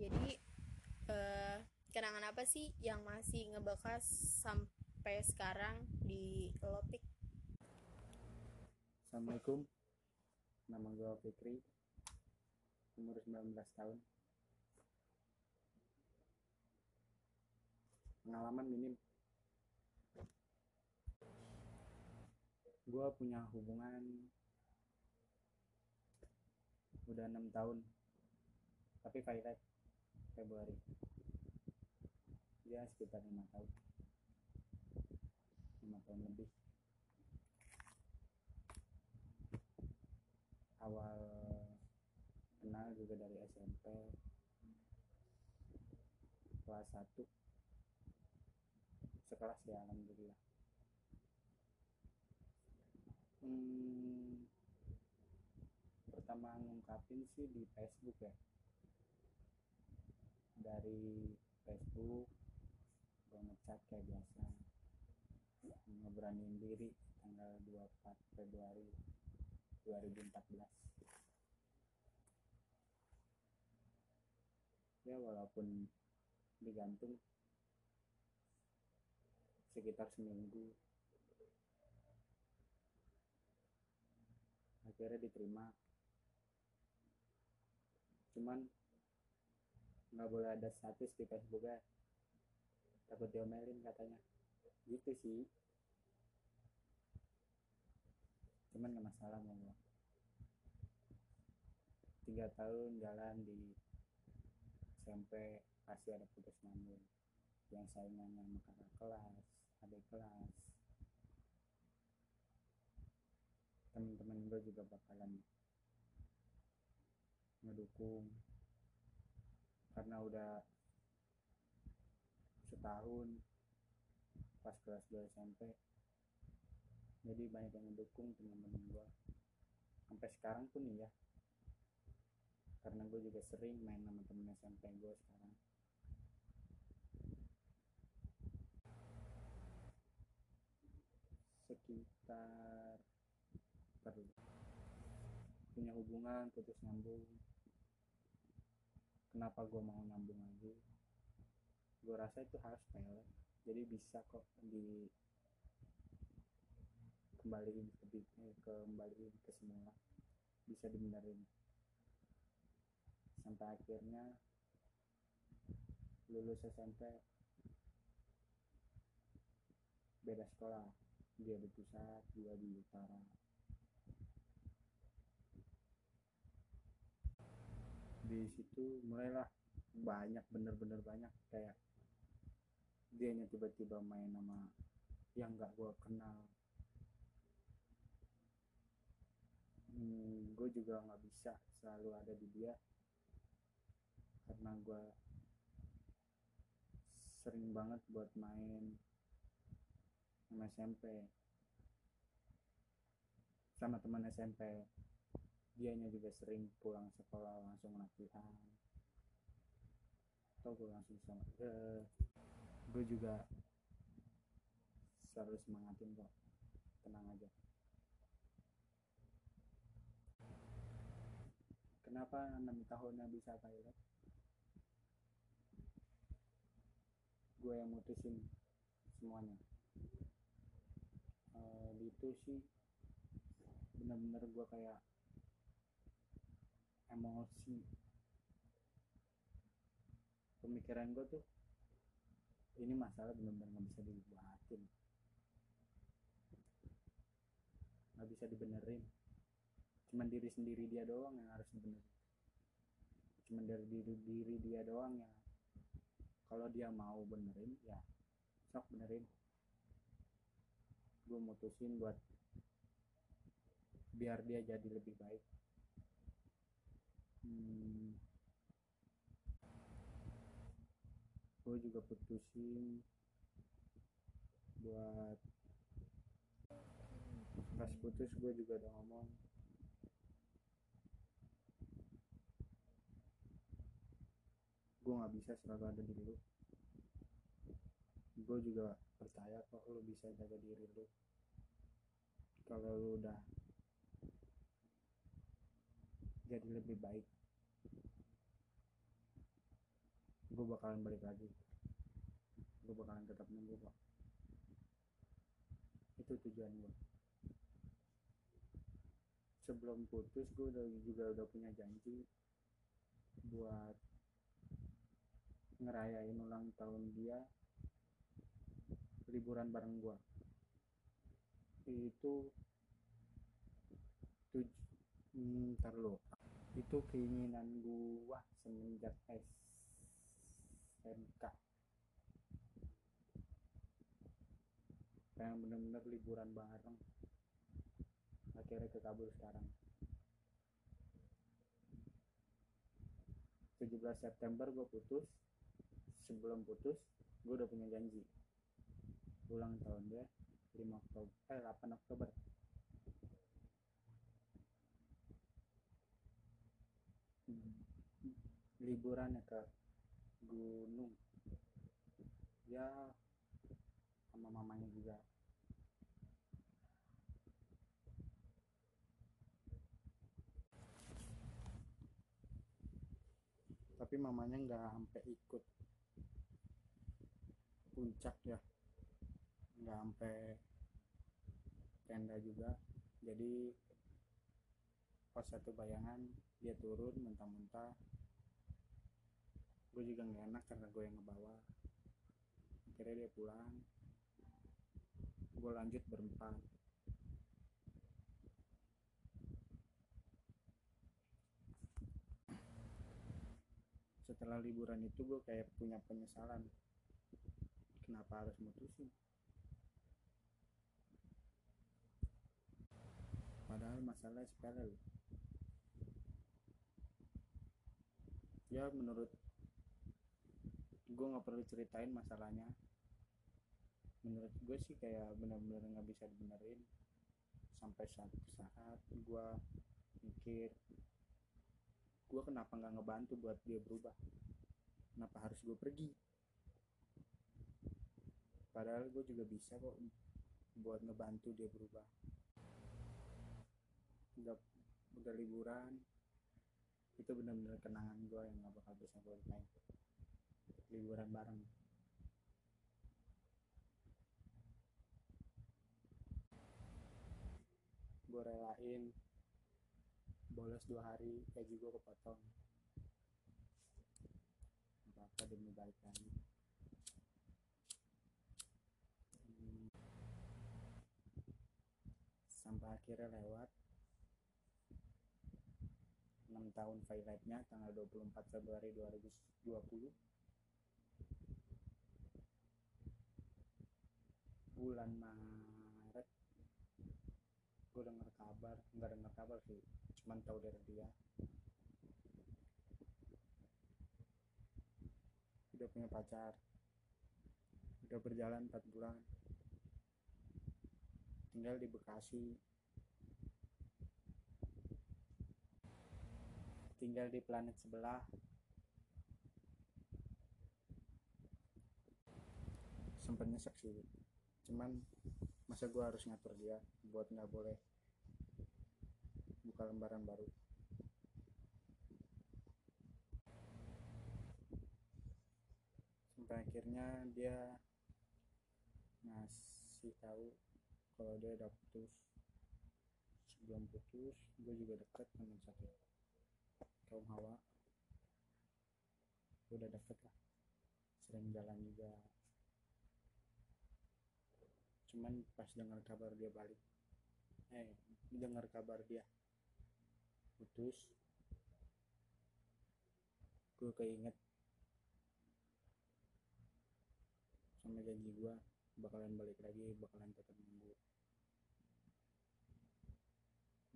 jadi eh, kenangan apa sih yang masih ngebekas sampai sekarang di Lopik Assalamualaikum. Nama gue Fikri. Umur 19 tahun. Pengalaman minim. Gue punya hubungan Udah 6 tahun. Tapi violet Februari. Dia sekitar 5 tahun. 5 tahun lebih. Awal kenal juga dari SMP kelas 1 sekelas ya alhamdulillah. Hmm, pertama ngungkapin sih di Facebook ya dari Facebook gue ngechat kayak biasa. Ngeberaniin diri tanggal 24 Februari 2014 ya walaupun digantung sekitar seminggu. Akhirnya diterima. Cuman nggak boleh ada status di Facebook ya. Takut diomelin katanya. Gitu sih. Cuman gak masalah mau tiga tahun jalan di SMP pasti ada putus nyambung yang saingannya sama kakak kelas adik kelas. Temen-temen gue juga bakalan ngedukung karena udah setahun pas kelas 2 SMP jadi banyak yang mendukung teman-teman gue sampai sekarang pun ya karena gue juga sering main sama temen SMP gue sekarang. Sekitar perlu punya hubungan putus nyambung kenapa gue mau nyambung lagi? Gue rasa itu harus fail jadi bisa kok di kembaliin ke eh, kembaliin ke semula bisa dibenerin. Sampai akhirnya lulus SMP beda sekolah. Dia di pusat dia di utara di situ mulailah banyak bener-bener banyak kayak dia tiba-tiba main sama yang nggak gue kenal. Hmm, gue juga nggak bisa selalu ada di dia karena gue sering banget buat main sama SMP sama teman SMP dianya juga sering pulang sekolah langsung latihan. Atau gue langsung sama eh, gue juga selalu semangatin kok. Tenang aja. Kenapa enam tahunnya bisa pilot? Gue yang mutusin semuanya. Uh, itu sih bener-bener gue kayak emosi. Pemikiran gue tuh ini masalah bener-bener nggak bisa dibuatin. Nggak bisa dibenerin. Cuman diri sendiri dia doang yang harus dibenerin. Cuman dari diri diri dia doang yang kalau dia mau benerin ya sok benerin. Gue mutusin buat biar dia jadi lebih baik hmm, gue juga putusin buat pas putus gue juga udah ngomong. Gue nggak bisa selalu ada di lu. Gue juga percaya kok lu bisa jaga diri lu. Kalau lu udah jadi lebih baik. Gue bakalan balik lagi. Gue bakalan tetap nunggu kok itu tujuan gue sebelum putus gue udah juga udah punya janji buat ngerayain ulang tahun dia liburan bareng gue itu tuj hmm, ntar lu itu keinginan gua semenjak SMK pengen bener-bener liburan bareng. Akhirnya kekabul sekarang. 17 September gue putus. Sebelum putus gue udah punya janji. Ulang tahun dia 5 Oktober eh 8 Oktober liburan ya ke gunung. Ya sama mamanya juga. Tapi mamanya nggak sampai ikut puncak ya. Nggak sampai tenda juga. Jadi pas satu bayangan dia turun mentah-mentah gue juga nggak enak karena gue yang ngebawa. Akhirnya dia pulang. Gue lanjut berempat. Setelah liburan itu gue kayak punya penyesalan. Kenapa harus mutusin? Padahal masalah sepele ya menurut gue nggak perlu ceritain masalahnya. Menurut gue sih kayak benar-benar nggak bisa dibenerin. Sampai satu saat gue mikir gue kenapa nggak ngebantu buat dia berubah? Kenapa harus gue pergi? Padahal gue juga bisa kok buat ngebantu dia berubah. Udah udah liburan. Itu benar-benar kenangan gue yang nggak bakal bisa gue lupain liburan bareng. Gue relain bolos dua hari gaji gue kepotong. Apa demi Hmm. sampai akhirnya lewat. 6 tahun nya tanggal 24 Februari 2020 bulan Maret. Gue denger kabar nggak denger kabar sih cuman tahu dari dia. Udah punya pacar. Udah berjalan 4 bulan. Tinggal di Bekasi. Tinggal di planet sebelah. Sempet nyesek sih cuman masa gue harus ngatur dia buat nggak boleh buka lembaran baru. Sampai akhirnya dia ngasih tahu kalau dia udah putus. Sebelum putus gue juga deket sama satu kaum hawa. Gue udah deket lah. Sering jalan juga cuman pas dengar kabar dia balik eh dengar kabar dia putus gue keinget sama janji gue bakalan balik lagi bakalan tetap nunggu.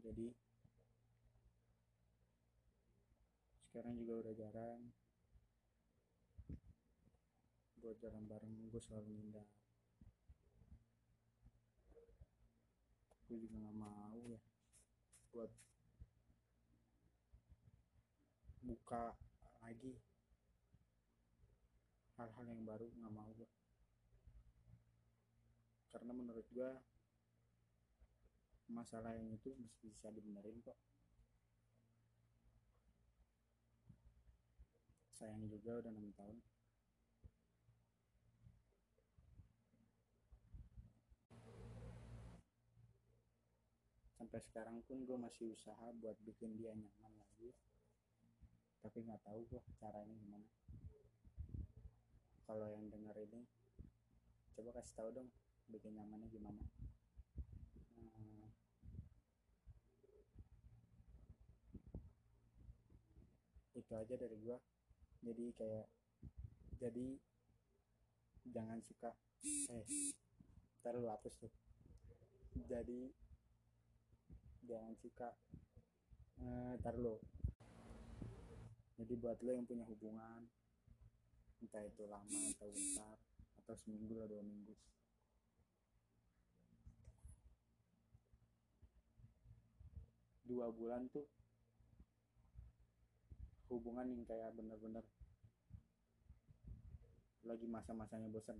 Jadi sekarang juga udah jarang. Buat jalan bareng gue selalu ngindar gue juga nggak mau ya. Buat buka lagi hal-hal yang baru nggak mau gue karena menurut gue masalah yang itu mesti bisa dibenerin kok. Sayang juga udah enam tahun sampai sekarang pun gue masih usaha buat bikin dia nyaman lagi. Tapi nggak tahu gue caranya gimana. Kalau yang denger ini coba kasih tahu dong bikin nyamannya gimana. Hmm, itu aja dari gua. Jadi kayak jadi jangan suka. Eh ntar lu hapus tuh. Jadi jangan suka eh ntar lu. Jadi buat lo yang punya hubungan entah itu lama atau besar atau seminggu atau dua minggu. Dua bulan tuh hubungan yang kayak bener-bener lagi masa-masanya bosan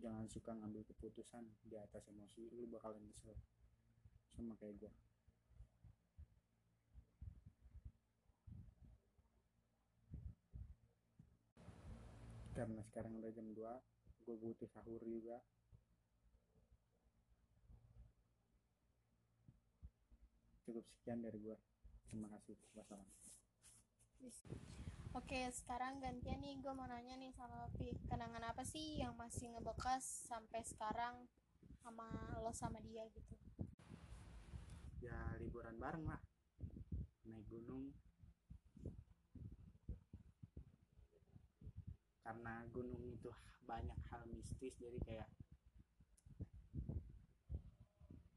jangan suka ngambil keputusan di atas emosi lu bakalan nyesel. Sama kayak gue karena sekarang udah jam 2 gue butuh sahur juga. Cukup sekian dari gue terima kasih. Wassalam. Oke, sekarang gantian nih. Gue mau nanya nih sama Pi. Kenangan apa masih ngebekas sampai sekarang sama lo sama dia gitu? ya liburan bareng lah. Naik gunung. Karena gunung itu banyak hal mistis jadi kayak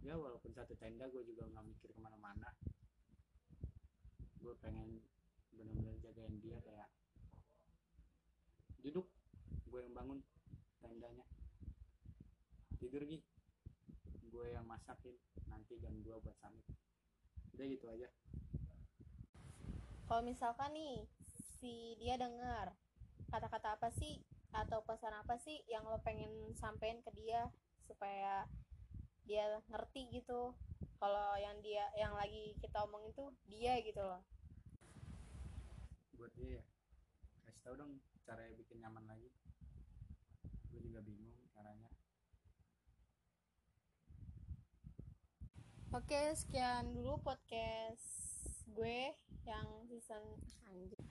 ya walaupun satu tenda gue juga nggak mikir ke mana-mana. Gue pengen bener-bener jagain dia kayak duduk gue yang bangun tidur Gi. Gue yang masakin nanti jam 2 buat summit. Udah gitu aja. Kalau misalkan nih si dia dengar kata-kata apa sih atau pesan apa sih yang lo pengen sampein ke dia supaya dia ngerti gitu? Kalau yang dia yang lagi kita omong itu dia gitu loh. Buat dia ya. Kasih tau dong caranya bikin nyaman lagi. Gue juga bingung caranya Oke, sekian dulu podcast gue yang season anjir.